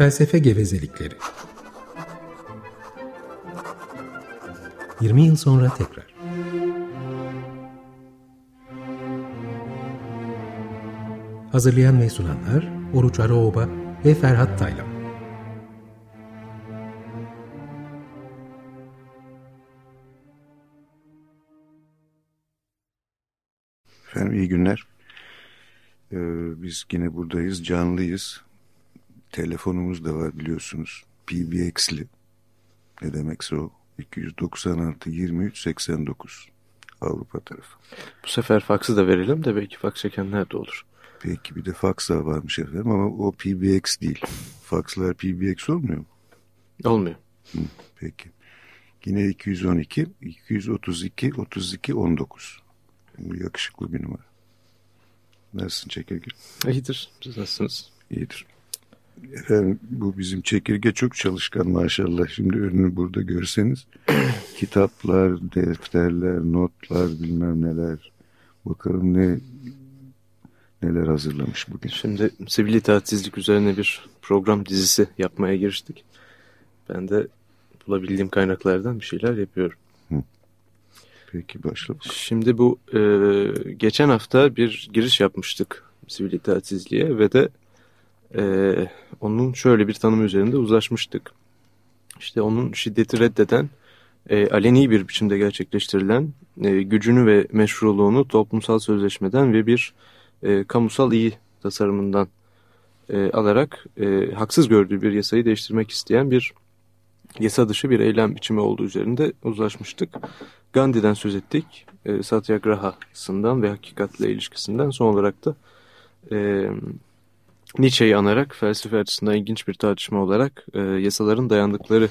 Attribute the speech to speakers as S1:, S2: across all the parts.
S1: Felsefe gevezelikleri. 20 yıl sonra tekrar. Hazırlayan ve sunanlar Oruç Araoba ve Ferhat Taylan.
S2: Efendim iyi günler. Ee, biz yine buradayız, canlıyız. Telefonumuz da var biliyorsunuz. PBX'li. Ne demekse o. 296 23 89 Avrupa tarafı.
S3: Bu sefer faksı da verelim de belki faks çekenler de olur.
S2: Peki bir de faks da varmış efendim ama o PBX değil. Fakslar PBX olmuyor mu?
S3: Olmuyor.
S2: Hı, peki. Yine 212 232 32 19. Bu yakışıklı bir numara. Nasılsın Çekirge?
S3: İyidir. Siz nasılsınız?
S2: İyidir. Efendim bu bizim çekirge çok çalışkan maşallah. Şimdi önünü burada görseniz. Kitaplar, defterler, notlar bilmem neler. Bakalım ne neler hazırlamış bugün.
S3: Şimdi sivil itaatsizlik üzerine bir program dizisi yapmaya giriştik. Ben de bulabildiğim kaynaklardan bir şeyler yapıyorum.
S2: Peki başla.
S3: Şimdi bu e, geçen hafta bir giriş yapmıştık sivil itaatsizliğe ve de e, onun şöyle bir tanımı üzerinde uzlaşmıştık. İşte onun şiddeti reddeden, e, aleni bir biçimde gerçekleştirilen e, gücünü ve meşruluğunu toplumsal sözleşmeden ve bir e, kamusal iyi tasarımından e, alarak e, haksız gördüğü bir yasayı değiştirmek isteyen bir yasa dışı bir eylem biçimi olduğu üzerinde uzlaşmıştık. Gandhi'den söz ettik, e, Satyagraha'sından ve hakikatle ilişkisinden son olarak da e, Nietzsche'yi anarak felsefe açısından ilginç bir tartışma olarak e, yasaların dayandıkları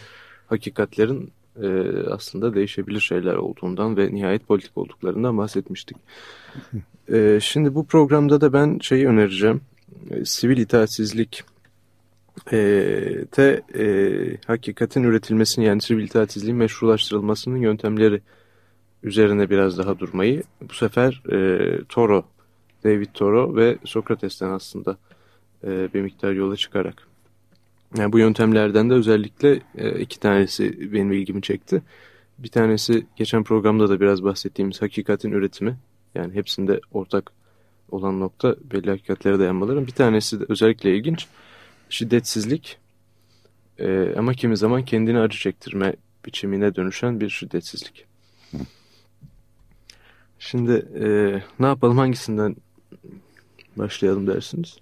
S3: hakikatlerin e, aslında değişebilir şeyler olduğundan ve nihayet politik olduklarından bahsetmiştik. E, şimdi bu programda da ben şeyi önereceğim. E, sivil itaatsizlik e, te e, hakikatin üretilmesini yani sivil itaatsizliğin meşrulaştırılmasının yöntemleri üzerine biraz daha durmayı bu sefer e, Toro, David Toro ve Sokrates'ten aslında e, bir miktar yola çıkarak. Yani bu yöntemlerden de özellikle e, iki tanesi benim ilgimi çekti. Bir tanesi geçen programda da biraz bahsettiğimiz hakikatin üretimi. Yani hepsinde ortak olan nokta belli hakikatlere dayanmaların. Bir tanesi de özellikle ilginç şiddetsizlik e, ama kimi zaman kendini acı çektirme biçimine dönüşen bir şiddetsizlik. Şimdi e, ne yapalım hangisinden başlayalım dersiniz?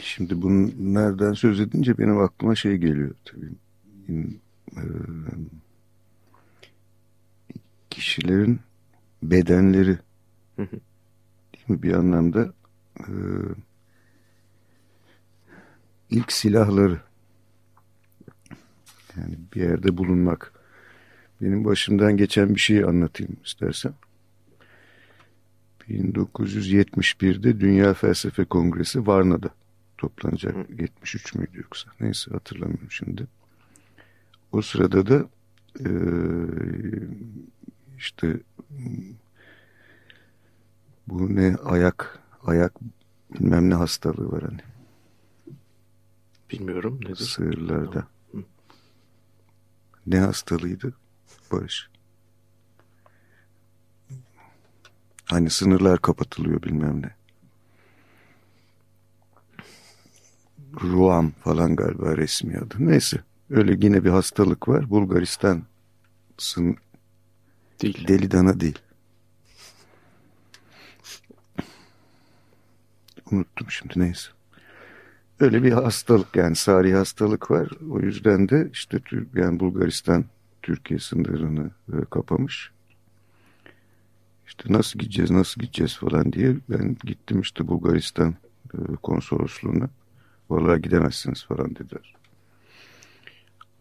S2: Şimdi bunlardan söz edince benim aklıma şey geliyor tabii. E, kişilerin bedenleri. Değil mi? Bir anlamda e, ilk silahları. Yani bir yerde bulunmak. Benim başımdan geçen bir şeyi anlatayım istersen. 1971'de Dünya Felsefe Kongresi Varna'da toplanacak 73 müydü yoksa neyse hatırlamıyorum şimdi o sırada da e, işte bu ne ayak ayak bilmem ne hastalığı var hani
S3: Bilmiyorum. Nedir?
S2: Sığırlarda. Hı. Ne hastalığıydı Barış? Hani sınırlar kapatılıyor bilmem ne. Ruam falan galiba resmi adı. Neyse. Öyle yine bir hastalık var. Bulgaristan sın
S3: değil.
S2: deli dana değil. Unuttum şimdi neyse. Öyle bir hastalık yani sari hastalık var. O yüzden de işte yani Bulgaristan Türkiye sınırını e, kapamış. İşte nasıl gideceğiz nasıl gideceğiz falan diye ben gittim işte Bulgaristan e, konsolosluğuna. Vallahi gidemezsiniz falan dediler.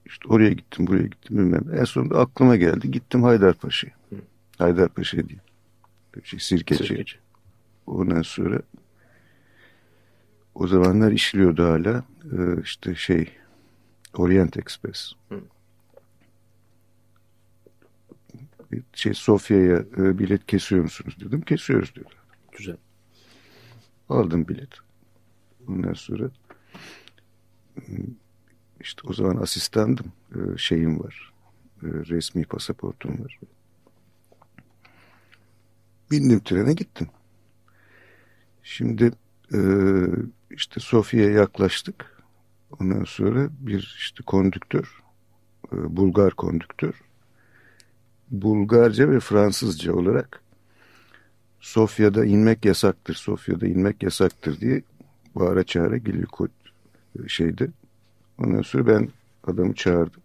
S2: İşte oraya gittim buraya gittim bilmem. En sonunda aklıma geldi gittim Haydarpaşa'ya. Haydarpaşa değil. Şey, Sirkeci. Sirkeci. Ondan sonra o zamanlar işliyordu hala. Ee, işte şey Orient Express. Hı. Şey Sofya'ya e, bilet kesiyor musunuz dedim. Kesiyoruz diyorlar.
S3: Güzel.
S2: Aldım bilet. Ondan sonra işte o zaman asistandım. E, şeyim var. E, resmi pasaportum var. Bindim trene gittim. Şimdi e, işte Sofya'ya yaklaştık. Ondan sonra bir işte kondüktör, e, Bulgar kondüktör, Bulgarca ve Fransızca olarak Sofya'da inmek yasaktır, Sofya'da inmek yasaktır diye bağıra çağıra geliyor şeydi. Ondan sonra ben adamı çağırdım.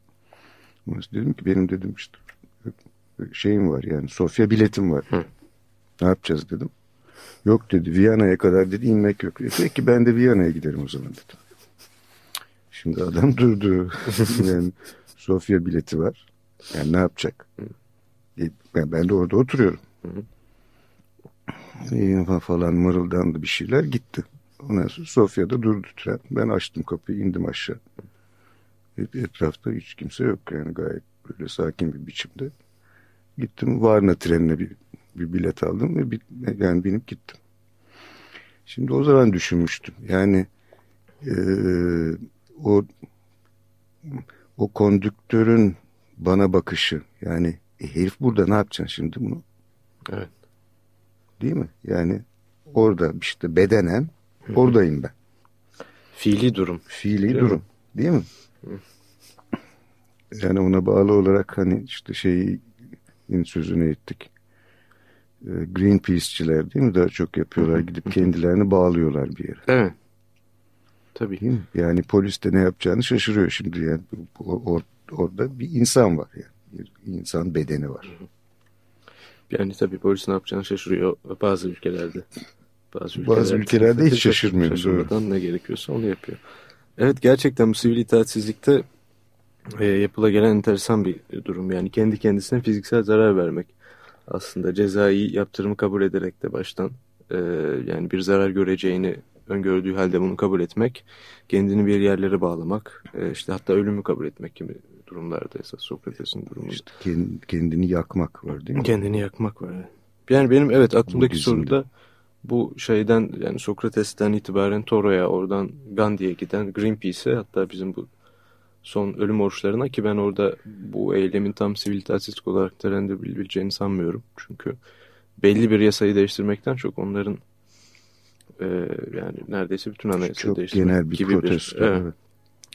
S2: Dedim ki benim dedim işte şeyim var yani Sofya biletim var. Hı. Ne yapacağız dedim. Yok dedi Viyana'ya kadar dedi inmek yok. E, peki ben de Viyana'ya giderim o zaman dedim. Şimdi adam durdu. yani Sofya bileti var. Yani ne yapacak? E, ben, ben de orada oturuyorum. E, falan mırıldandı bir şeyler gitti. Ondan sonra Sofya'da durdu tren. Ben açtım kapıyı indim aşağı. Etrafta hiç kimse yok yani gayet böyle sakin bir biçimde. Gittim Varna trenine bir, bir bilet aldım ve bir, yani binip gittim. Şimdi o zaman düşünmüştüm. Yani e, o o kondüktörün bana bakışı yani e, herif burada ne yapacaksın şimdi bunu?
S3: Evet.
S2: Değil mi? Yani orada işte bedenen oradayım ben.
S3: Fiili durum.
S2: Fiili Değil durum. Mi? Değil mi? Yani ona bağlı olarak hani işte şeyin sözünü ettik. Ee, Greenpeace'çiler değil mi daha çok yapıyorlar. Gidip kendilerini bağlıyorlar bir yere.
S3: Evet. Tabii.
S2: Değil mi? Yani polis de ne yapacağını şaşırıyor şimdi yani. Or, orada bir insan var yani. Bir insan bedeni var.
S3: Yani tabii polis ne yapacağını şaşırıyor bazı ülkelerde.
S2: Bazı ülkelerde, bazı ülkelerde hiç şaşırmıyor.
S3: Şaşırmadan ne gerekiyorsa onu yapıyor. Evet gerçekten bu sivil itaatsizlikte e, yapıla gelen enteresan bir durum. Yani kendi kendisine fiziksel zarar vermek. Aslında cezai yaptırımı kabul ederek de baştan e, yani bir zarar göreceğini öngördüğü halde bunu kabul etmek, kendini bir yerlere bağlamak, e, işte hatta ölümü kabul etmek gibi durumlarda esas Sokrates'in durumu. İşte
S2: kendini yakmak var değil mi?
S3: Kendini yakmak var. Yani benim evet aklımdaki soru da bu şeyden yani Sokrates'ten itibaren Toro'ya oradan Gandhi'ye giden Greenpeace'e hatta bizim bu son ölüm oruçlarına ki ben orada bu eylemin tam sivil itaatsizlik olarak değerlendirebileceğini sanmıyorum. Çünkü belli bir yasayı değiştirmekten çok onların e, yani neredeyse bütün anayasayı değiştirmek
S2: genel bir gibi protesto, bir evet,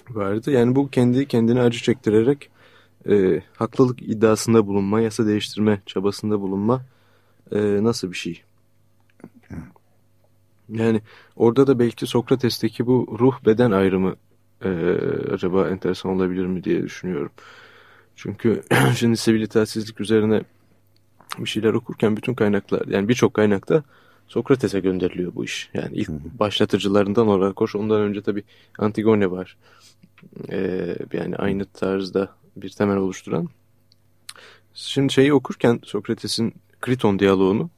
S3: vardı. Yani bu kendi kendine acı çektirerek e, haklılık iddiasında bulunma, yasa değiştirme çabasında bulunma e, nasıl bir şey? Yani orada da belki Sokrates'teki bu ruh beden ayrımı e, acaba enteresan olabilir mi diye düşünüyorum. Çünkü şimdi sivil itaatsizlik üzerine bir şeyler okurken bütün kaynaklar yani birçok kaynakta Sokrates'e gönderiliyor bu iş. Yani ilk başlatıcılarından olarak hoş ondan önce tabi Antigone var. Ee, yani aynı tarzda bir temel oluşturan. Şimdi şeyi okurken Sokrates'in Kriton diyaloğunu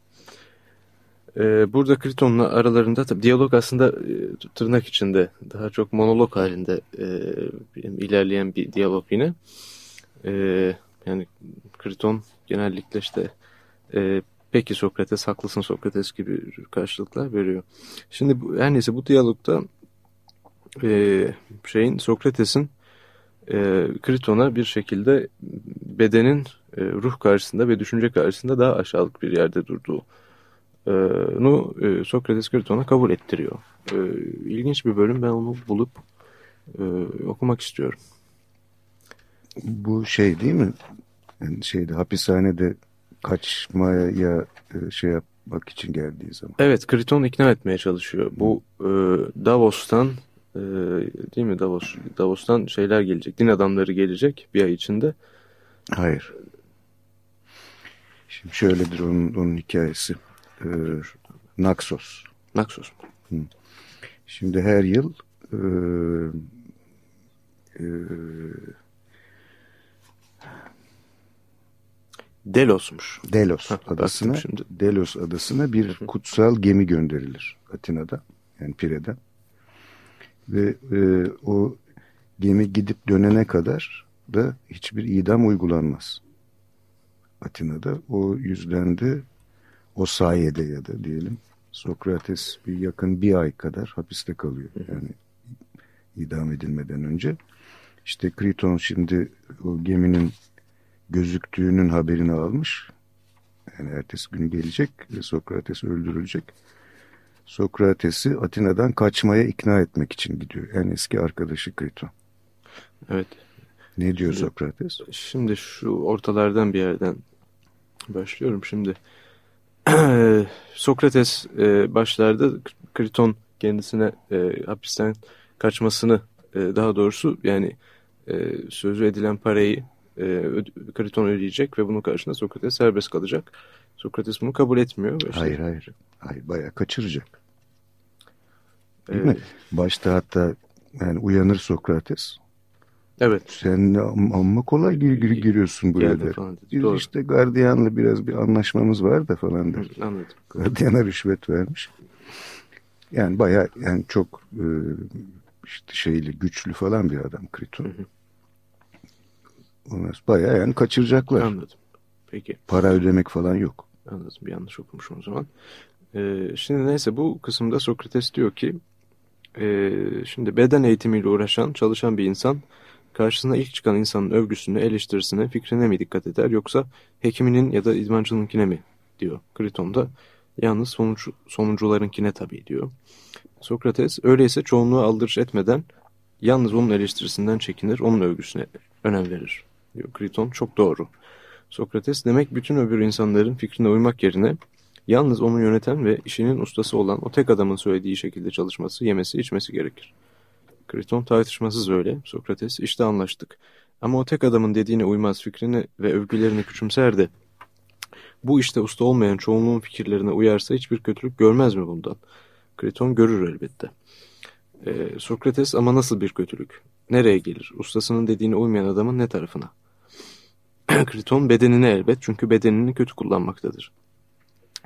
S3: ee, burada Kriton'la aralarında tabi diyalog aslında e, tırnak içinde daha çok monolog halinde e, ilerleyen bir diyalog yine. E, yani Kriton genellikle işte e, peki Sokrates haklısın Sokrates gibi karşılıklar veriyor. Şimdi bu, her neyse bu diyalogda e, şeyin Sokrates'in e, Kriton'a bir şekilde bedenin e, ruh karşısında ve düşünce karşısında daha aşağılık bir yerde durduğu nu e, Sokrates Kriton'a kabul ettiriyor. E, ilginç bir bölüm ben onu bulup e, okumak istiyorum.
S2: Bu şey değil mi? Yani şeyde hapishanede kaçmaya e, şey yapmak için geldiği zaman.
S3: Evet Kriton ikna etmeye çalışıyor. Bu e, Davos'tan e, değil mi Davos? Davos'tan şeyler gelecek. Din adamları gelecek bir ay içinde.
S2: Hayır. Şimdi şöyledir onun, onun hikayesi e, Naxos.
S3: Naxos. Hı.
S2: Şimdi her yıl e, e,
S3: Delos'muş.
S2: Delos ha, adasına şimdi. Delos adasına bir Hı. kutsal gemi gönderilir Atina'da yani Pire'den. Ve e, o gemi gidip dönene kadar da hiçbir idam uygulanmaz. Atina'da o yüzden de o sayede ya da diyelim Sokrates bir yakın bir ay kadar hapiste kalıyor. Yani idam edilmeden önce. İşte Kriton şimdi o geminin gözüktüğünün haberini almış. Yani ertesi günü gelecek ve Sokrates öldürülecek. Sokrates'i Atina'dan kaçmaya ikna etmek için gidiyor. En eski arkadaşı Kriton.
S3: Evet.
S2: Ne diyor şimdi, Sokrates?
S3: Şimdi şu ortalardan bir yerden başlıyorum. Şimdi Sokrates e, başlarda Kriton kendisine e, hapisten kaçmasını e, daha doğrusu yani e, sözü edilen parayı e, Kriton ödeyecek ve bunun karşılığında Sokrates serbest kalacak. Sokrates bunu kabul etmiyor.
S2: Işte, hayır hayır. Hayır bayağı kaçıracak. Değil ee, mi? Başta hatta yani uyanır Sokrates.
S3: Evet.
S2: Sen amma kolay gir, gir, giriyorsun buraya der. Biz Doğru. işte gardiyanla biraz bir anlaşmamız var da falan der.
S3: Anladım.
S2: Gardiyana rüşvet vermiş. Yani baya yani çok e, işte şeyli güçlü falan bir adam Kriton. Hı hı. Bayağı yani kaçıracaklar.
S3: Anladım. Peki.
S2: Para ödemek falan yok.
S3: Anladım. Bir yanlış okumuşum o zaman. Ee, şimdi neyse bu kısımda Sokrates diyor ki e, şimdi beden eğitimiyle uğraşan, çalışan bir insan karşısına ilk çıkan insanın övgüsüne, eleştirisine, fikrine mi dikkat eder yoksa hekiminin ya da idmancınınkine mi diyor Kriton'da. Yalnız sonuç, sonuncularınkine tabii diyor. Sokrates öyleyse çoğunluğu aldırış etmeden yalnız onun eleştirisinden çekinir, onun övgüsüne önem verir diyor Kriton. Çok doğru. Sokrates demek bütün öbür insanların fikrine uymak yerine yalnız onu yöneten ve işinin ustası olan o tek adamın söylediği şekilde çalışması, yemesi, içmesi gerekir. Kriton tartışmasız öyle. Sokrates işte anlaştık. Ama o tek adamın dediğine uymaz fikrini ve övgülerini küçümser de bu işte usta olmayan çoğunluğun fikirlerine uyarsa hiçbir kötülük görmez mi bundan? Kriton görür elbette. Ee, Sokrates ama nasıl bir kötülük? Nereye gelir? Ustasının dediğine uymayan adamın ne tarafına? Kriton bedenine elbet çünkü bedenini kötü kullanmaktadır.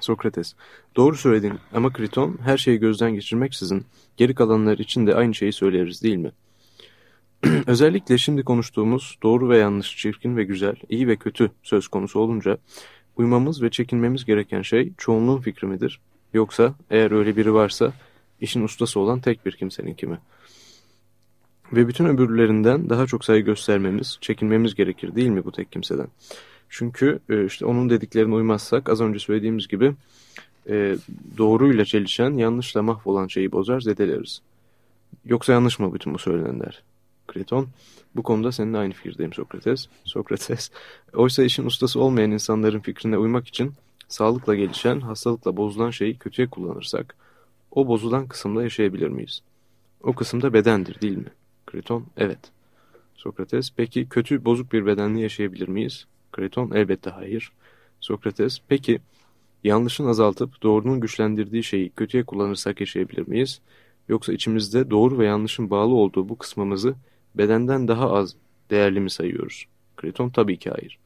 S3: Sokrates, doğru söyledin ama Kriton her şeyi gözden geçirmeksizin geri kalanlar için de aynı şeyi söyleriz değil mi? Özellikle şimdi konuştuğumuz doğru ve yanlış, çirkin ve güzel, iyi ve kötü söz konusu olunca uymamız ve çekinmemiz gereken şey çoğunluğun fikri midir? Yoksa eğer öyle biri varsa işin ustası olan tek bir kimsenin kimi? Ve bütün öbürlerinden daha çok saygı göstermemiz, çekinmemiz gerekir değil mi bu tek kimseden? Çünkü e, işte onun dediklerine uymazsak az önce söylediğimiz gibi e, doğruyla çelişen, yanlışla mahvolan şeyi bozar, zedeleriz. Yoksa yanlış mı bütün bu söylenenler? Kreton, bu konuda seninle aynı fikirdeyim Sokrates. Sokrates, oysa işin ustası olmayan insanların fikrine uymak için sağlıkla gelişen, hastalıkla bozulan şeyi kötüye kullanırsak, o bozulan kısımda yaşayabilir miyiz? O kısımda bedendir değil mi? Kreton, evet. Sokrates, peki kötü, bozuk bir bedenle yaşayabilir miyiz? Kreton, elbette hayır. Sokrates, peki yanlışın azaltıp doğrunun güçlendirdiği şeyi kötüye kullanırsak yaşayabilir miyiz? Yoksa içimizde doğru ve yanlışın bağlı olduğu bu kısmımızı bedenden daha az değerli mi sayıyoruz? Kreton, tabii ki hayır.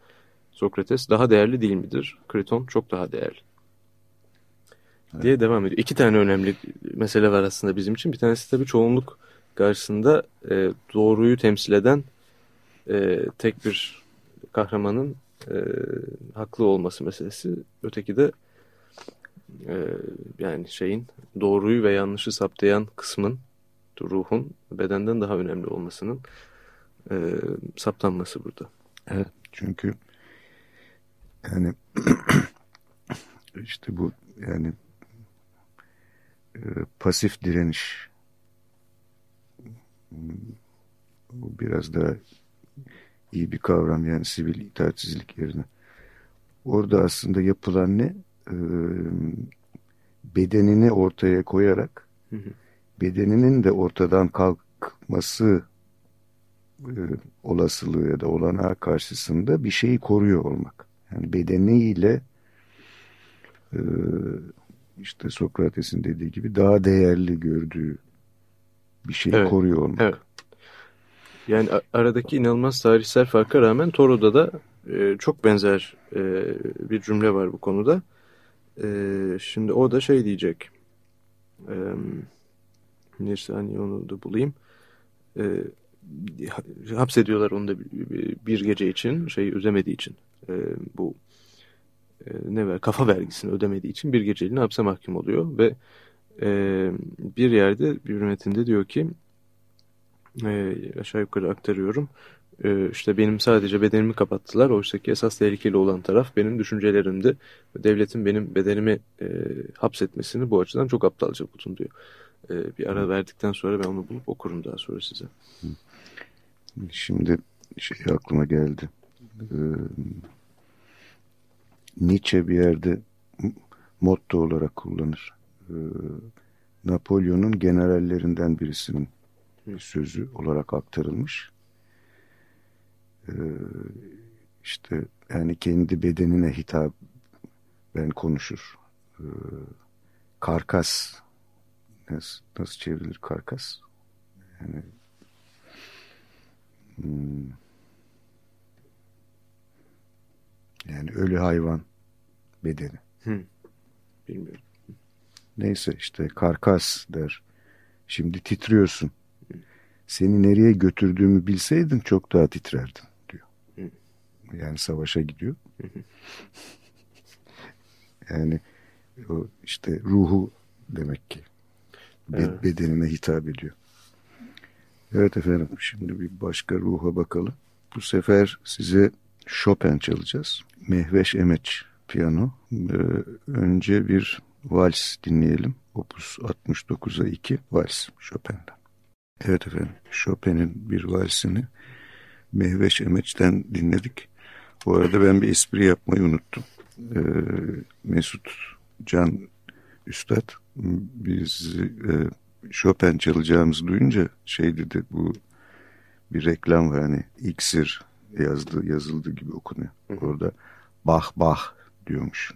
S3: Sokrates, daha değerli değil midir? Kreton, çok daha değerli. Evet. Diye devam ediyor. İki tane önemli mesele var aslında bizim için. Bir tanesi tabii çoğunluk karşısında e, doğruyu temsil eden e, tek bir kahramanın e, haklı olması meselesi. Öteki de e, yani şeyin doğruyu ve yanlışı saptayan kısmın ruhun bedenden daha önemli olmasının e, saptanması burada.
S2: Evet çünkü yani işte bu yani e, pasif direniş biraz daha iyi bir kavram yani sivil itaatsizlik yerine. Orada aslında yapılan ne? Ee, bedenini ortaya koyarak hı hı. bedeninin de ortadan kalkması e, olasılığı ya da olanağı karşısında bir şeyi koruyor olmak. Yani bedeniyle e, işte Sokrates'in dediği gibi daha değerli gördüğü bir şeyi evet. koruyor olmak.
S3: Evet. Yani aradaki inanılmaz tarihsel farka rağmen Toro'da da e, çok benzer e, bir cümle var bu konuda. E, şimdi o da şey diyecek. E, bir saniye onu da bulayım. E, hapsediyorlar onu da bir gece için şeyi ödemediği için. E, bu e, ne ver kafa vergisini ödemediği için bir geceliğine hapse mahkum oluyor ve e, bir yerde bir metinde diyor ki e, aşağı yukarı aktarıyorum. E, işte benim sadece bedenimi kapattılar. Oysa ki esas tehlikeli olan taraf benim düşüncelerimdi. Devletin benim bedenimi e, hapsetmesini bu açıdan çok aptalca buldum diyor. E, bir ara verdikten sonra ben onu bulup okurum daha sonra size.
S2: Şimdi şey aklıma geldi. Ee, Nietzsche bir yerde motto olarak kullanır. Ee, Napolyon'un generallerinden birisinin sözü olarak aktarılmış. Ee, işte yani kendi bedenine hitap ben konuşur. Ee, karkas nasıl, nasıl çevrilir karkas? Yani hmm, yani ölü hayvan bedeni.
S3: Hı. Bilmiyorum.
S2: Neyse işte karkas der. Şimdi titriyorsun. Seni nereye götürdüğümü bilseydin çok daha titrerdin diyor. Yani savaşa gidiyor. yani o işte ruhu demek ki evet. bedenine hitap ediyor. Evet efendim şimdi bir başka ruha bakalım. Bu sefer size Chopin çalacağız. Mehveş Emeç piyano. Ee, önce bir vals dinleyelim. Opus 69'a 2 vals Chopin'den. Evet efendim Chopin'in bir valsini Mehveş Emeç'ten dinledik. Bu arada ben bir espri yapmayı unuttum. Ee, Mesut Can Üstad biz e, Chopin çalacağımızı duyunca şey dedi bu bir reklam var hani iksir yazdı yazıldı gibi okunuyor. Orada bah bah diyormuş.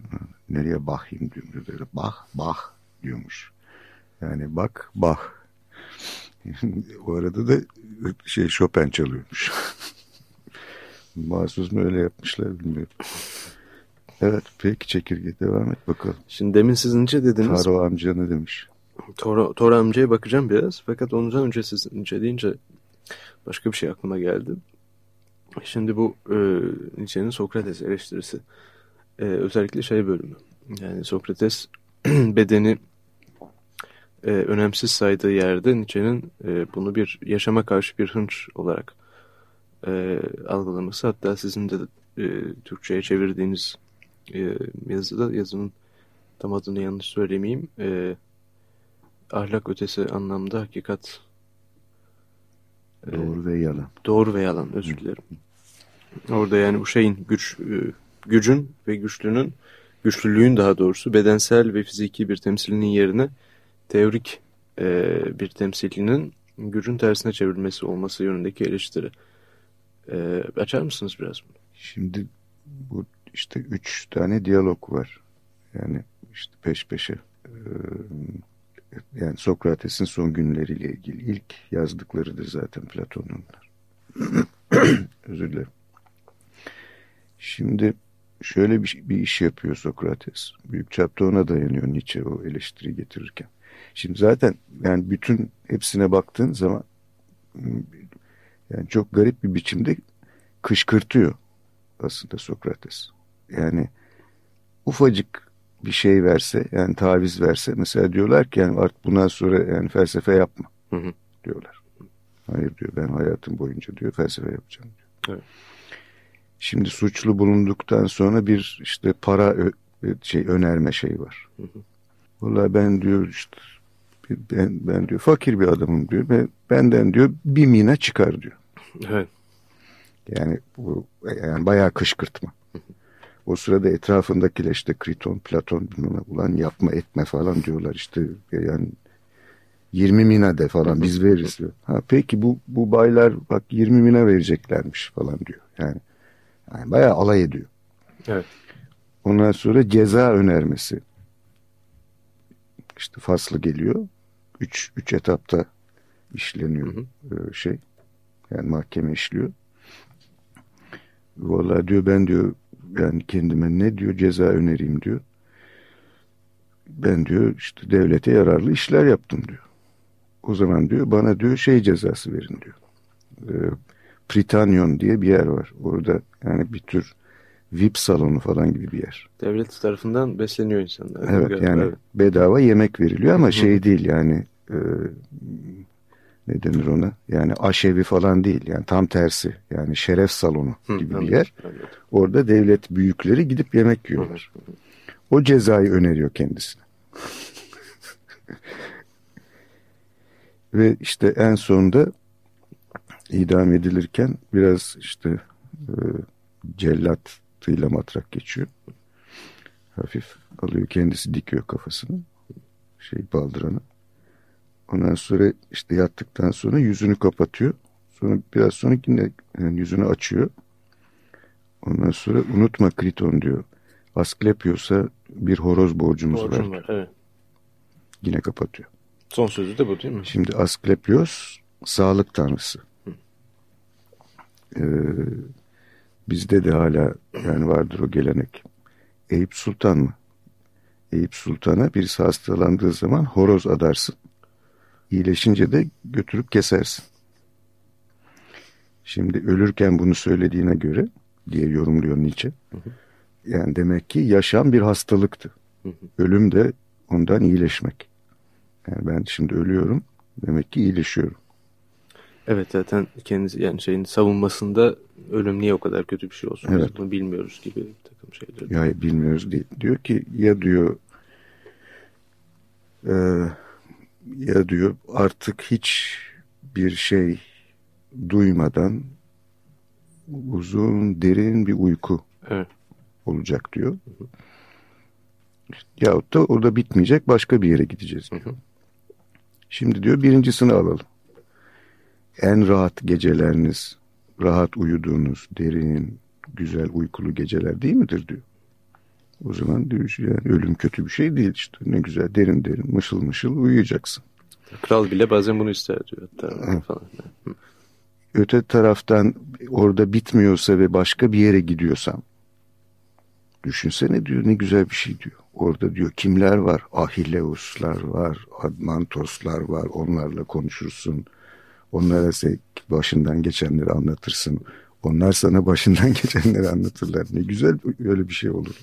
S2: Nereye bakayım diyor. Böyle bah bah diyormuş. Yani bak bah. o arada da şey Chopin çalıyormuş. Mahsus mu öyle yapmışlar bilmiyorum. Evet peki çekirge devam et bakalım.
S3: Şimdi demin siz ince dediniz.
S2: Taro amca ne demiş?
S3: Toro, Toro amcaya bakacağım biraz. Fakat ondan önce siz ince deyince başka bir şey aklıma geldi. Şimdi bu e, Nietzsche'nin Sokrates eleştirisi. E, özellikle şey bölümü. Yani Sokrates bedeni e, önemsiz saydığı yerde Nietzsche'nin e, bunu bir yaşama karşı bir hınç olarak e, algılaması. Hatta sizin de e, Türkçe'ye çevirdiğiniz e, yazıda yazının tam adını yanlış söylemeyeyim. E, ahlak ötesi anlamda hakikat
S2: e, doğru ve yalan.
S3: Doğru ve yalan özür dilerim. Orada yani bu şeyin güç e, gücün ve güçlünün güçlülüğün daha doğrusu bedensel ve fiziki bir temsilinin yerine teorik e, bir temsilinin gücün tersine çevrilmesi olması yönündeki eleştiri. E, açar mısınız biraz bunu?
S2: Şimdi bu işte üç tane diyalog var. Yani işte peş peşe. Ee, yani Sokrates'in son günleriyle ilgili ilk yazdıklarıdır zaten Platon'un. Özür dilerim. Şimdi şöyle bir, bir iş yapıyor Sokrates. Büyük çapta ona dayanıyor Nietzsche o eleştiri getirirken. Şimdi zaten yani bütün hepsine baktığın zaman yani çok garip bir biçimde kışkırtıyor aslında Sokrates. Yani ufacık bir şey verse yani taviz verse mesela diyorlar ki yani artık bundan sonra yani felsefe yapma hı hı. diyorlar. Hayır diyor ben hayatım boyunca diyor felsefe yapacağım diyor. Evet. Şimdi suçlu bulunduktan sonra bir işte para şey önerme şey var. Hı hı. Vallahi ben diyor işte ben, ben diyor fakir bir adamım diyor. Ben, benden diyor bir mina çıkar diyor.
S3: Evet.
S2: Yani bu yani bayağı kışkırtma. O sırada etrafındakiler işte Kriton, Platon bilmem ulan yapma etme falan diyorlar işte yani 20 mina de falan biz veririz diyor. Ha, peki bu, bu baylar bak 20 mina vereceklermiş falan diyor. Yani, yani bayağı alay ediyor.
S3: Evet.
S2: Ondan sonra ceza önermesi. İşte faslı geliyor. Üç, üç etapta işleniyor hı hı. şey. Yani mahkeme işliyor. Vallahi diyor ben diyor yani kendime ne diyor ceza önereyim diyor. Ben diyor işte devlete yararlı işler yaptım diyor. O zaman diyor bana diyor şey cezası verin diyor. E, Pritanyon diye bir yer var. Orada yani bir tür VIP salonu falan gibi bir yer.
S3: Devlet tarafından besleniyor insanlar.
S2: Evet yani evet. bedava yemek veriliyor ama şey değil yani e, ne denir ona? Yani aşevi falan değil. Yani tam tersi. Yani şeref salonu gibi bir yer. Anladım. Orada devlet büyükleri gidip yemek yiyorlar. O cezayı öneriyor kendisine. Ve işte en sonunda idam edilirken biraz işte e, cellatıyla matrak geçiyor. Hafif alıyor kendisi dikiyor kafasını. Şey baldıranı. Ondan sonra işte yattıktan sonra yüzünü kapatıyor. Sonra biraz sonra yine yani yüzünü açıyor. Ondan sonra unutma Kriton diyor. Asklepios'a bir horoz borcumuz Borcum var. var evet. Yine kapatıyor.
S3: Son sözü de bu değil mi?
S2: Şimdi Asklepios sağlık tanrısı. Ee, bizde de hala yani vardır o gelenek. Eyüp Sultan mı? Eyüp Sultan'a birisi hastalandığı zaman horoz adarsın. İyileşince de götürüp kesersin. Şimdi ölürken bunu söylediğine göre diye yorumluyor Nietzsche. Hı hı. Yani demek ki yaşam bir hastalıktı. Hı hı. Ölüm de ondan iyileşmek. Yani ben şimdi ölüyorum demek ki iyileşiyorum.
S3: Evet zaten kendisi yani şeyin savunmasında ölüm niye o kadar kötü bir şey olsun evet. biz bunu bilmiyoruz gibi bir takım şeyler.
S2: Ya bilmiyoruz değil. Diyor ki ya diyor e, ya diyor artık hiç bir şey duymadan uzun derin bir uyku evet. olacak diyor. Hı hı. Yahut da orada bitmeyecek başka bir yere gideceğiz diyor. Hı hı. Şimdi diyor birincisini alalım. En rahat geceleriniz, rahat uyuduğunuz, derin, güzel uykulu geceler değil midir diyor. O zaman diyor yani ölüm kötü bir şey değil işte. Ne güzel derin derin mışıl mışıl uyuyacaksın.
S3: Kral bile bazen bunu ister diyor. Hatta falan.
S2: Öte taraftan orada bitmiyorsa ve başka bir yere gidiyorsam düşünsene diyor ne güzel bir şey diyor. Orada diyor kimler var? Ahilleuslar var, Admantoslar var. Onlarla konuşursun. Onlara başından geçenleri anlatırsın. Onlar sana başından geçenleri anlatırlar. Ne güzel öyle bir şey olur.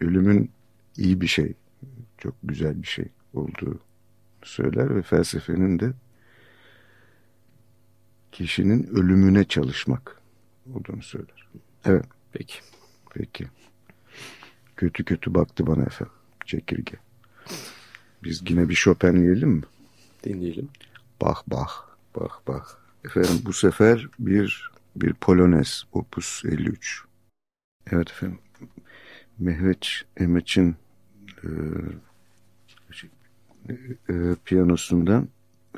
S2: Ölümün iyi bir şey, çok güzel bir şey olduğu söyler ve felsefenin de kişinin ölümüne çalışmak olduğunu söyler. Evet.
S3: Peki.
S2: Peki. Kötü kötü baktı bana efendim. Çekirge. Biz yine bir Chopin diyelim mi?
S3: Dinleyelim.
S2: Bach Bach. Bach Bach. Efendim bu sefer bir bir Polonez Opus 53. Evet efendim. Mehmet Emeç'in e, e, piyanosundan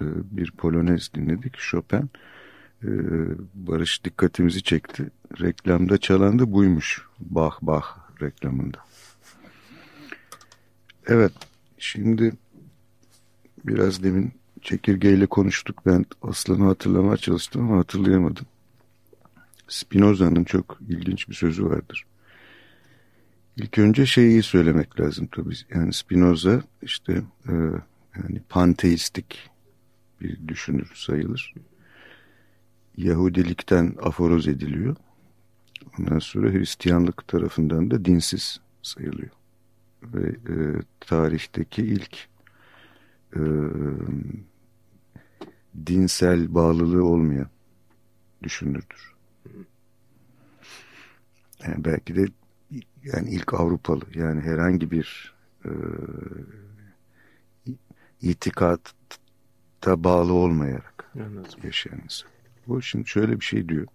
S2: e, bir Polonez dinledik. Chopin. E, Barış dikkatimizi çekti. Reklamda çalan da buymuş. Bach Bach reklamında. Evet, şimdi biraz demin çekirgeyle konuştuk. Ben Aslan'ı hatırlamaya çalıştım ama hatırlayamadım. Spinoza'nın çok ilginç bir sözü vardır. İlk önce şeyi söylemek lazım tabii. Yani Spinoza işte e, yani panteistik bir düşünür sayılır. Yahudilikten aforoz ediliyor. Ondan sonra Hristiyanlık tarafından da dinsiz sayılıyor ve e, tarihteki ilk e, dinsel bağlılığı olmayan düşünürdür. Yani belki de yani ilk Avrupalı yani herhangi bir e, itikatta bağlı olmayarak Anladım. yaşayan insan. Bu şimdi şöyle bir şey diyor.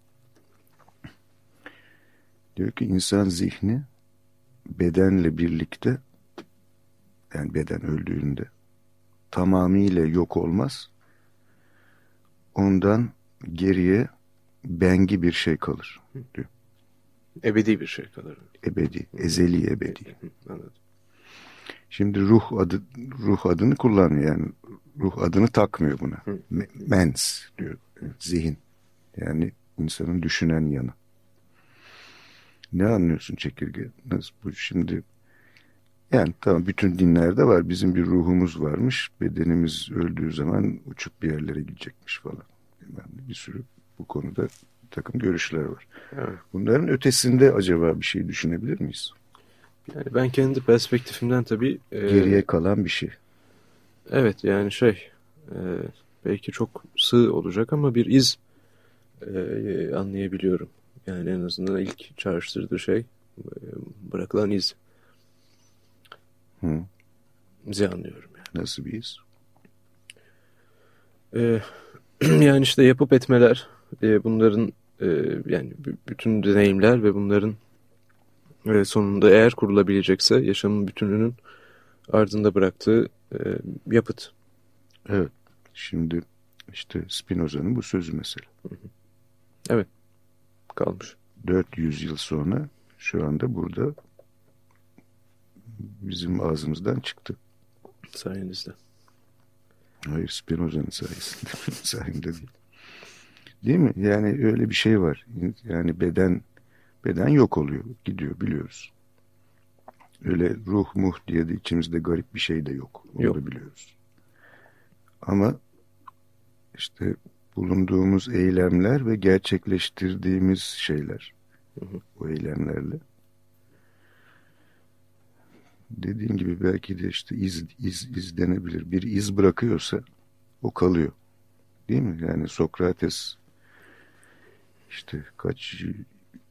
S2: Diyor ki insan zihni bedenle birlikte yani beden öldüğünde tamamıyla yok olmaz. Ondan geriye bengi bir şey kalır diyor.
S3: Ebedi bir şey kalır.
S2: Ebedi, ezeli ebedi. Anladım. Şimdi ruh adı ruh adını kullanmıyor yani ruh adını takmıyor buna. Mens diyor zihin. Yani insanın düşünen yanı. Ne anlıyorsun çekirge? Nasıl bu şimdi? Yani tamam bütün dinlerde var. Bizim bir ruhumuz varmış. Bedenimiz öldüğü zaman uçup bir yerlere gidecekmiş falan. Yani bir sürü bu konuda bir takım görüşler var. Evet. Bunların ötesinde acaba bir şey düşünebilir miyiz?
S3: Yani ben kendi perspektifimden tabii...
S2: E, Geriye kalan bir şey.
S3: Evet yani şey... E, belki çok sığ olacak ama bir iz e, anlayabiliyorum. Yani en azından ilk çağrıştırdığı şey e, bırakılan iz.
S2: Hı.
S3: İzi anlıyorum. Yani.
S2: Nasıl bir iz?
S3: E, yani işte yapıp etmeler, e, bunların e, yani bütün deneyimler ve bunların e, sonunda eğer kurulabilecekse yaşamın bütününün ardında bıraktığı e, yapıt.
S2: Evet. Şimdi işte Spinoza'nın bu sözü mesela.
S3: Evet. Kalmış.
S2: 400 yıl sonra şu anda burada bizim ağzımızdan çıktı.
S3: Sayenizde.
S2: Hayır Spinoza'nın sayesinde. sayemde değil. Değil mi? Yani öyle bir şey var. Yani beden beden yok oluyor. Gidiyor biliyoruz. Öyle ruh muh diye de içimizde garip bir şey de yok. Onu
S3: yok.
S2: da biliyoruz. Ama işte bulunduğumuz eylemler ve gerçekleştirdiğimiz şeyler
S3: hı hı.
S2: o eylemlerle dediğin gibi belki de işte iz, iz, izlenebilir. Bir iz bırakıyorsa o kalıyor. Değil mi? Yani Sokrates işte kaç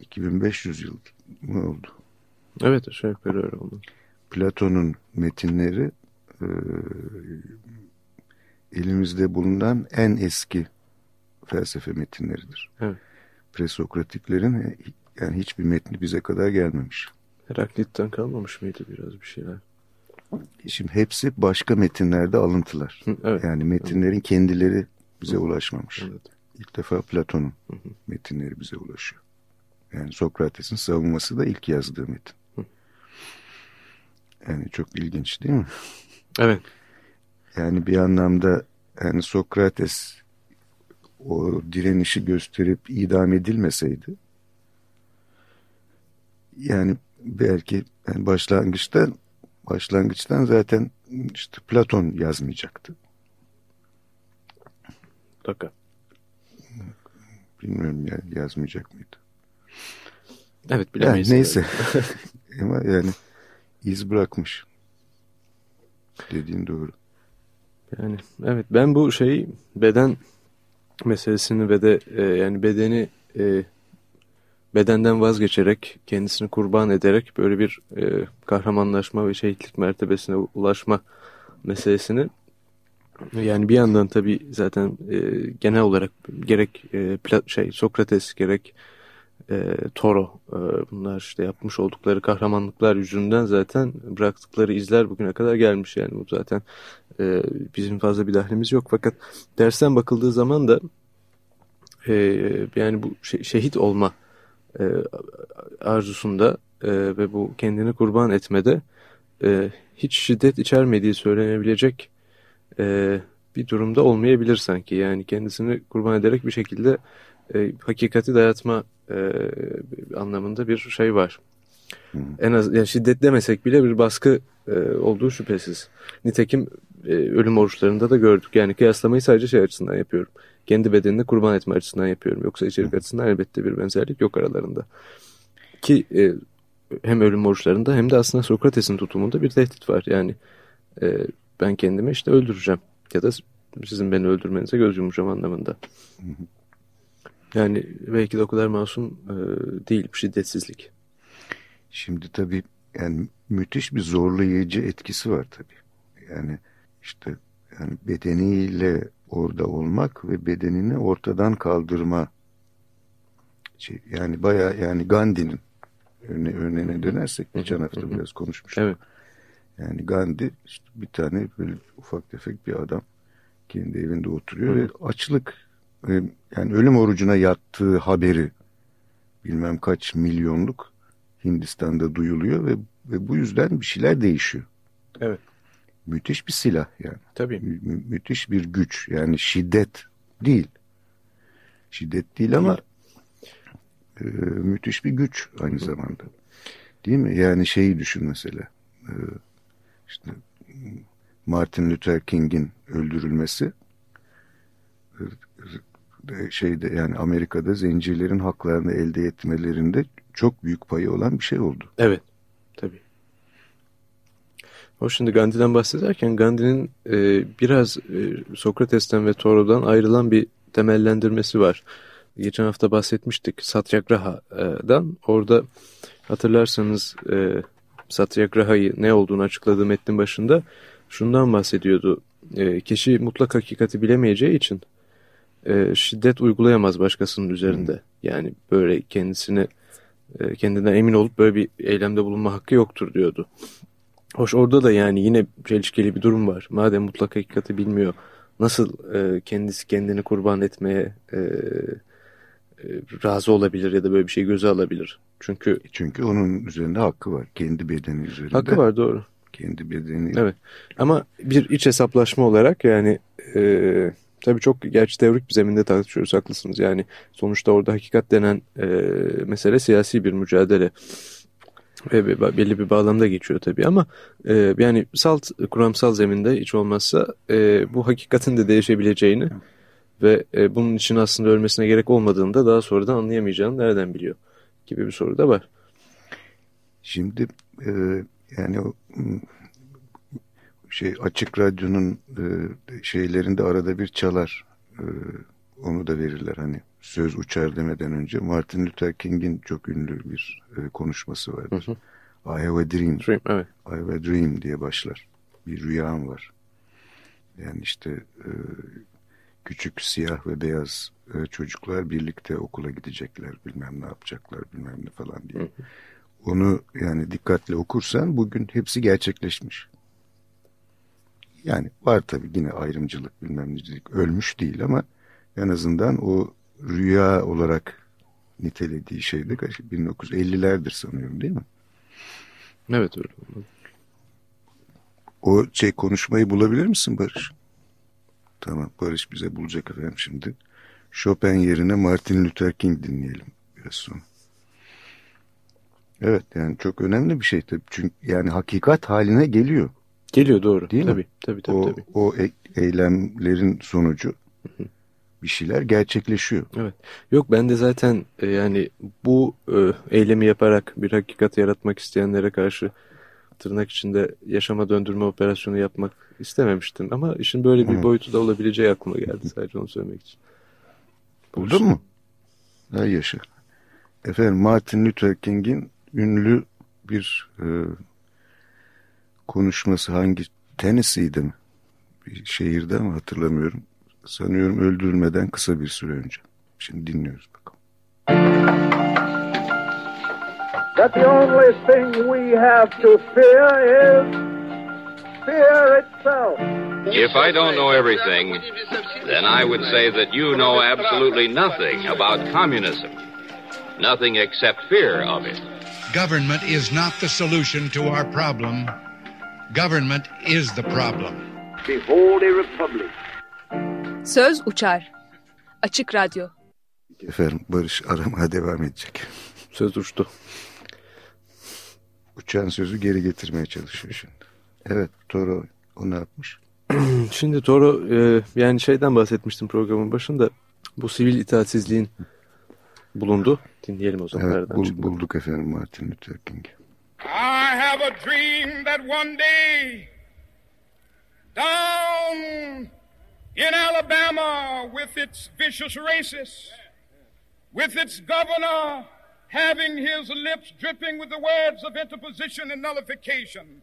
S2: 2500 yıl mı oldu?
S3: Evet aşağı yukarı öyle oldu.
S2: Platon'un metinleri e, elimizde bulunan en eski felsefe metinleridir.
S3: Evet.
S2: Presokratiklerin yani hiçbir metni bize kadar gelmemiş.
S3: Heraklit'ten kalmamış mıydı biraz bir şeyler?
S2: Şimdi hepsi başka metinlerde alıntılar.
S3: Hı, evet.
S2: Yani metinlerin kendileri bize
S3: Hı.
S2: ulaşmamış.
S3: Evet.
S2: İlk defa Platon'un metinleri bize ulaşıyor. Yani Sokrates'in savunması da ilk yazdığı metin.
S3: Hı.
S2: Yani çok ilginç değil mi?
S3: Evet.
S2: Yani bir anlamda yani Sokrates o direnişi gösterip idam edilmeseydi yani belki yani başlangıçta başlangıçtan zaten işte Platon yazmayacaktı.
S3: Mutlaka.
S2: Bilmiyorum yani yazmayacak mıydı?
S3: Evet
S2: Yani
S3: bilemeyiz.
S2: neyse. Ama yani iz bırakmış. Dediğin doğru.
S3: Yani evet ben bu şey beden meselesini ve de e, yani bedeni e, bedenden vazgeçerek kendisini kurban ederek böyle bir e, kahramanlaşma ve şehitlik mertebesine ulaşma meselesini yani bir yandan tabi zaten e, genel olarak gerek e, şey Sokrates gerek e, Toro e, bunlar işte yapmış oldukları kahramanlıklar yüzünden zaten bıraktıkları izler bugüne kadar gelmiş. Yani bu zaten e, bizim fazla bir dahlimiz yok. Fakat dersten bakıldığı zaman da e, yani bu şe şehit olma e, arzusunda e, ve bu kendini kurban etmede e, hiç şiddet içermediği söylenebilecek e, bir durumda olmayabilir sanki. Yani kendisini kurban ederek bir şekilde e, hakikati dayatma e, anlamında bir şey var.
S2: Hı.
S3: En az yani şiddet demesek bile bir baskı e, olduğu şüphesiz. Nitekim e, ölüm oruçlarında da gördük. Yani kıyaslamayı sadece şey açısından yapıyorum. Kendi bedenini kurban etme açısından yapıyorum. Yoksa içerik açısından elbette bir benzerlik yok aralarında. Ki e, hem ölüm oruçlarında hem de aslında Sokrates'in tutumunda bir tehdit var. Yani e, ben kendimi işte öldüreceğim ya da sizin beni öldürmenize göz yumacağım anlamında. Yani belki de o kadar masum e, değil şiddetsizlik.
S2: Şimdi tabii yani müthiş bir zorlayıcı etkisi var tabii. Yani işte yani bedeniyle orada olmak ve bedenini ortadan kaldırma şey, yani bayağı yani Gandhi'nin örne örneğine dönersek geçen hafta biraz konuşmuştuk.
S3: Evet.
S2: Yani Gandhi işte bir tane böyle ufak tefek bir adam kendi evinde oturuyor ve açlık e, yani ölüm orucuna yattığı haberi bilmem kaç milyonluk Hindistan'da duyuluyor ve, ve bu yüzden bir şeyler değişiyor.
S3: Evet.
S2: Müthiş bir silah yani.
S3: Tabii.
S2: Mü- mü- müthiş bir güç yani şiddet değil. Şiddet değil ama e, müthiş bir güç aynı zamanda. Değil mi? Yani şeyi düşün mesela. E, işte Martin Luther King'in öldürülmesi e, e, şeyde yani Amerika'da zencilerin haklarını elde etmelerinde çok büyük payı olan bir şey oldu.
S3: Evet. O şimdi Gandhi'den bahsederken Gandhi'nin e, biraz e, Sokrates'ten ve Thoreau'dan ayrılan bir temellendirmesi var. Geçen hafta bahsetmiştik Satyagraha'dan. Orada hatırlarsanız e, Satyagraha'yı ne olduğunu açıkladığı metnin başında şundan bahsediyordu. E, kişi mutlak hakikati bilemeyeceği için e, şiddet uygulayamaz başkasının üzerinde. Yani böyle kendisini e, kendinden emin olup böyle bir eylemde bulunma hakkı yoktur diyordu. Hoş orada da yani yine çelişkili bir durum var. Madem mutlak hakikati bilmiyor nasıl e, kendisi kendini kurban etmeye e, e, razı olabilir ya da böyle bir şey göze alabilir? Çünkü
S2: çünkü onun üzerinde hakkı var. Kendi bedeni üzerinde.
S3: Hakkı var doğru.
S2: Kendi bedeni.
S3: Evet. Ama bir iç hesaplaşma olarak yani e, tabii çok gerçi teorik bir zeminde tartışıyoruz haklısınız. Yani sonuçta orada hakikat denen e, mesele siyasi bir mücadele ve belli bir bağlamda geçiyor tabii ama e, yani salt kuramsal zeminde hiç olmazsa e, bu hakikatin de değişebileceğini ve e, bunun için aslında ölmesine gerek olmadığını da daha sonradan anlayamayacağını nereden biliyor gibi bir soru da var.
S2: Şimdi e, yani şey açık radyonun e, şeylerinde arada bir çalar. E, onu da verirler hani söz uçar demeden önce Martin Luther King'in çok ünlü bir e, konuşması vardır. Hı hı. I have a dream.
S3: dream evet.
S2: I have a dream diye başlar. Bir rüyam var. Yani işte e, küçük siyah ve beyaz e, çocuklar birlikte okula gidecekler bilmem ne yapacaklar bilmem ne falan diye. Hı hı. Onu yani dikkatle okursan bugün hepsi gerçekleşmiş. Yani var tabii yine ayrımcılık bilmem necilik ölmüş değil ama en azından o rüya olarak nitelediği şeyde 1950'lerdir sanıyorum değil mi?
S3: Evet öyle.
S2: O şey konuşmayı bulabilir misin Barış? Tamam Barış bize bulacak efendim şimdi. Chopin yerine Martin Luther King dinleyelim biraz sonra. Evet yani çok önemli bir şey tabii. Çünkü yani hakikat haline geliyor.
S3: Geliyor doğru.
S2: Değil
S3: tabii,
S2: mi?
S3: Tabii tabii.
S2: O,
S3: tabii.
S2: o e eylemlerin sonucu bir şeyler gerçekleşiyor.
S3: Evet. Yok ben de zaten e, yani bu e, eylemi yaparak bir hakikat yaratmak isteyenlere karşı tırnak içinde yaşama döndürme operasyonu yapmak istememiştim. Ama işin böyle bir Hı. boyutu da olabileceği aklıma geldi sadece onu söylemek için.
S2: Buldun mu? Hay yaşa. Efendim Martin Luther King'in ünlü bir e, konuşması hangi Tennessee'de mi? Bir şehirde mi hatırlamıyorum. Sanıyorum öldürülmeden kısa bir süre önce. Şimdi dinliyoruz bakalım. That the only thing we have to fear is fear itself.
S4: If I don't know everything, then I would say that you know absolutely nothing about communism. Nothing except fear of it.
S5: Government is not the solution to our problem. Government is the problem. Behold a republic.
S6: Söz uçar. Açık Radyo.
S2: Efendim Barış aramaya devam edecek.
S3: Söz uçtu.
S2: Uçan sözü geri getirmeye çalışıyor şimdi. Evet Toro o ne yapmış?
S3: Şimdi Toro e, yani şeyden bahsetmiştim programın başında. Bu sivil itaatsizliğin bulundu. Dinleyelim o zaman.
S2: Evet bul, bulduk efendim Martin Luther King.
S7: I have a dream that one day down in Alabama with its vicious racists, with its governor having his lips dripping with the words of interposition and nullification.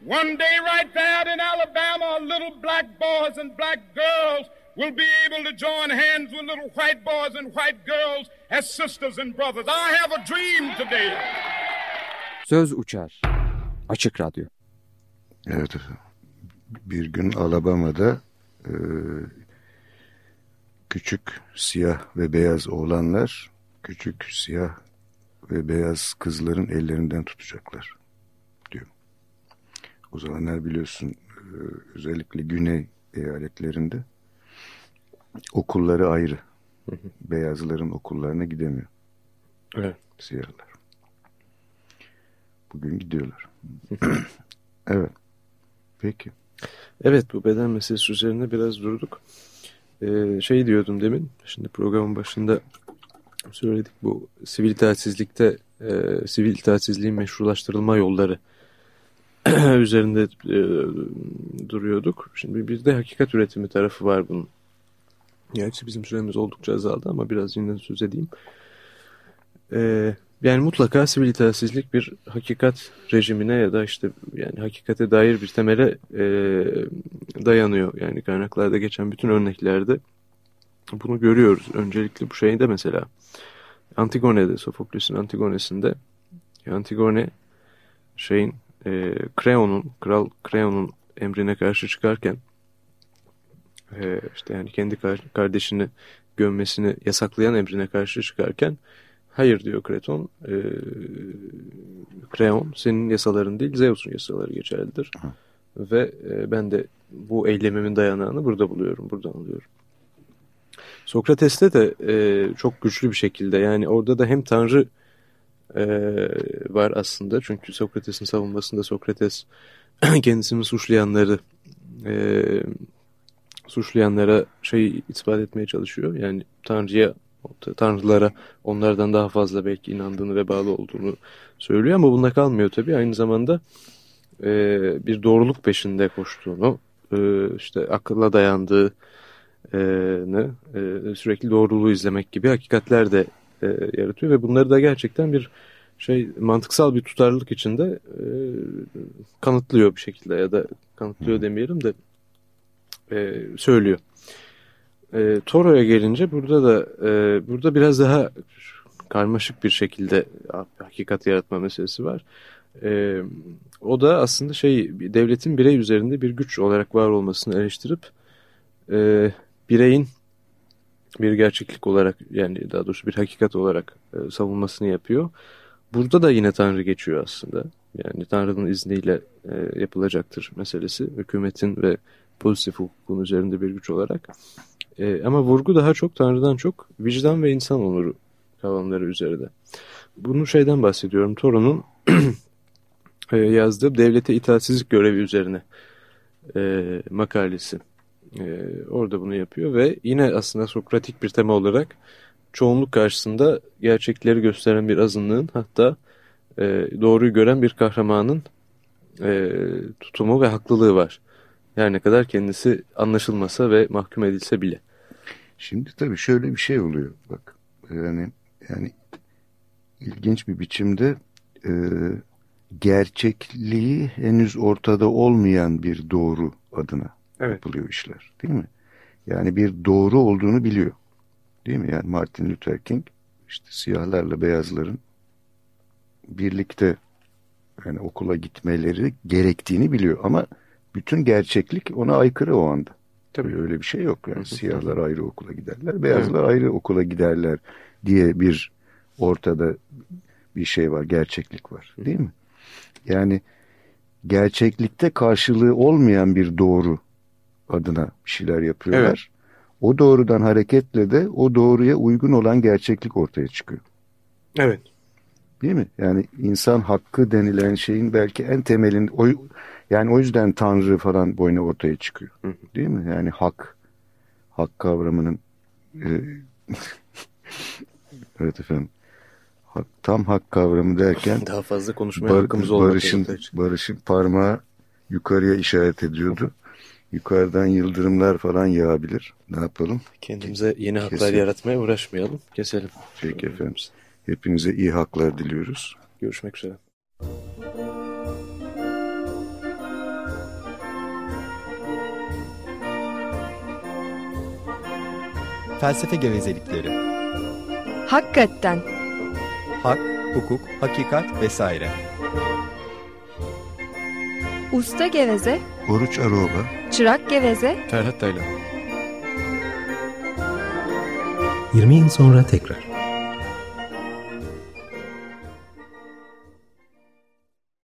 S7: One day, right there in Alabama, little black boys and black girls will be able to join hands with little white boys and white girls as sisters and brothers. I have a dream today.
S8: Söz uçar. Açık Radyo.
S2: Evet. Bir gün Alabama'da e, küçük siyah ve beyaz oğlanlar küçük siyah ve beyaz kızların ellerinden tutacaklar diyor. O zamanlar biliyorsun e, özellikle güney eyaletlerinde okulları ayrı. Beyazların okullarına gidemiyor.
S3: Evet.
S2: Siyahlar. Bugün gidiyorlar. evet. Peki.
S3: Evet bu beden meselesi üzerinde biraz durduk. Ee, şey diyordum demin. Şimdi programın başında söyledik bu sivil itaatsizlikte e, sivil itaatsizliğin meşrulaştırılma yolları üzerinde e, duruyorduk. Şimdi bir de hakikat üretimi tarafı var bunun. Gerçi bizim süremiz oldukça azaldı ama biraz yine söz edeyim. E, yani mutlaka sivil itaatsizlik bir hakikat rejimine ya da işte yani hakikate dair bir temele e, dayanıyor. Yani kaynaklarda geçen bütün örneklerde bunu görüyoruz. Öncelikle bu şeyde mesela Antigone'de, Sofokles'in Antigone'sinde Antigone şeyin e, Kreon'un, Kral Kreon'un emrine karşı çıkarken e, işte yani kendi kardeşini gömmesini yasaklayan emrine karşı çıkarken hayır diyor Kreton e, Kreon senin yasaların değil Zeus'un yasaları geçerlidir. Hı. Ve e, ben de bu eylemimin dayanağını burada buluyorum, buradan alıyorum. Sokrates'te de e, çok güçlü bir şekilde yani orada da hem Tanrı e, var aslında. Çünkü Sokrates'in savunmasında Sokrates kendisini suçlayanları e, suçlayanlara şey ispat etmeye çalışıyor. Yani Tanrı'ya tanrılara onlardan daha fazla belki inandığını ve bağlı olduğunu söylüyor ama bunda kalmıyor tabii. Aynı zamanda e, bir doğruluk peşinde koştuğunu, e, işte akılla dayandığını, e, sürekli doğruluğu izlemek gibi hakikatler de e, yaratıyor ve bunları da gerçekten bir şey mantıksal bir tutarlılık içinde e, kanıtlıyor bir şekilde ya da kanıtlıyor demeyelim de e, söylüyor. E, Toro'ya gelince burada da e, burada biraz daha karmaşık bir şekilde hakikat yaratma meselesi var. E, o da aslında şey devletin birey üzerinde bir güç olarak var olmasını eleştirip e, bireyin bir gerçeklik olarak yani daha doğrusu bir hakikat olarak e, savunmasını yapıyor. Burada da yine Tanrı geçiyor aslında. Yani Tanrı'nın izniyle e, yapılacaktır meselesi. Hükümetin ve pozitif hukukun üzerinde bir güç olarak. E, ama vurgu daha çok Tanrı'dan çok vicdan ve insan onuru kavramları üzerinde. Bunu şeyden bahsediyorum. Toron'un e, yazdığı devlete itaatsizlik görevi üzerine e, makalesi. E, orada bunu yapıyor ve yine aslında Sokratik bir tema olarak çoğunluk karşısında gerçekleri gösteren bir azınlığın hatta e, doğruyu gören bir kahramanın e, tutumu ve haklılığı var. Her ne kadar kendisi anlaşılmasa ve mahkum edilse bile.
S2: Şimdi tabii şöyle bir şey oluyor bak yani yani ilginç bir biçimde e, gerçekliği henüz ortada olmayan bir doğru adına evet. yapılıyor işler değil mi? Yani bir doğru olduğunu biliyor. Değil mi? Yani Martin Luther King işte siyahlarla beyazların birlikte yani okula gitmeleri gerektiğini biliyor ama bütün gerçeklik ona aykırı o anda. Tabii öyle bir şey yok. Yani siyahlar ayrı okula giderler, beyazlar ayrı okula giderler diye bir ortada bir şey var, gerçeklik var. Değil mi? Yani gerçeklikte karşılığı olmayan bir doğru adına bir şeyler yapıyorlar. Evet. O doğrudan hareketle de o doğruya uygun olan gerçeklik ortaya çıkıyor.
S3: Evet.
S2: Değil mi? Yani insan hakkı denilen şeyin belki en temelin o yani o yüzden Tanrı falan boyuna ortaya çıkıyor. Değil mi? Yani hak hak kavramının e, evet efendim hak, tam hak kavramı derken
S3: daha fazla konuşmaya bar, hakkımız olmadı.
S2: Barış'ın, Barış'ın parmağı yukarıya işaret ediyordu. Yukarıdan yıldırımlar falan yağabilir. Ne yapalım?
S3: Kendimize yeni haklar Keselim. yaratmaya uğraşmayalım. Keselim.
S2: Peki efendim. Hepinize iyi haklar diliyoruz.
S3: Görüşmek üzere.
S8: Felsefe gevezelikleri.
S6: Hakikaten.
S8: Hak, hukuk, hakikat vesaire.
S6: Usta Geveze
S2: Oruç Aroğlu
S6: Çırak Geveze
S3: Ferhat Taylan
S1: 20 yıl sonra tekrar